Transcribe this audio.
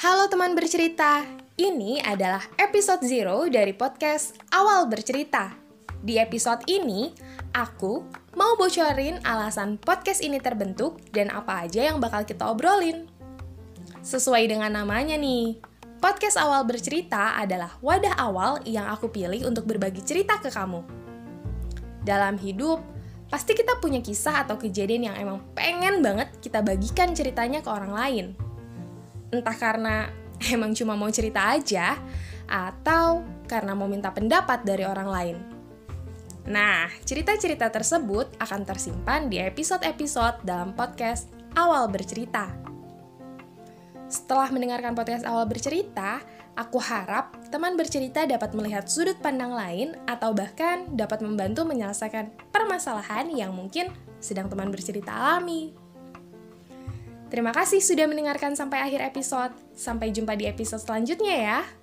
Halo teman bercerita, ini adalah episode zero dari podcast Awal Bercerita. Di episode ini, aku mau bocorin alasan podcast ini terbentuk dan apa aja yang bakal kita obrolin. Sesuai dengan namanya nih, podcast Awal Bercerita adalah wadah awal yang aku pilih untuk berbagi cerita ke kamu. Dalam hidup, pasti kita punya kisah atau kejadian yang emang pengen banget kita bagikan ceritanya ke orang lain entah karena emang cuma mau cerita aja atau karena mau minta pendapat dari orang lain. Nah, cerita-cerita tersebut akan tersimpan di episode-episode dalam podcast Awal Bercerita. Setelah mendengarkan podcast Awal Bercerita, aku harap teman bercerita dapat melihat sudut pandang lain atau bahkan dapat membantu menyelesaikan permasalahan yang mungkin sedang teman bercerita alami. Terima kasih sudah mendengarkan sampai akhir episode. Sampai jumpa di episode selanjutnya ya.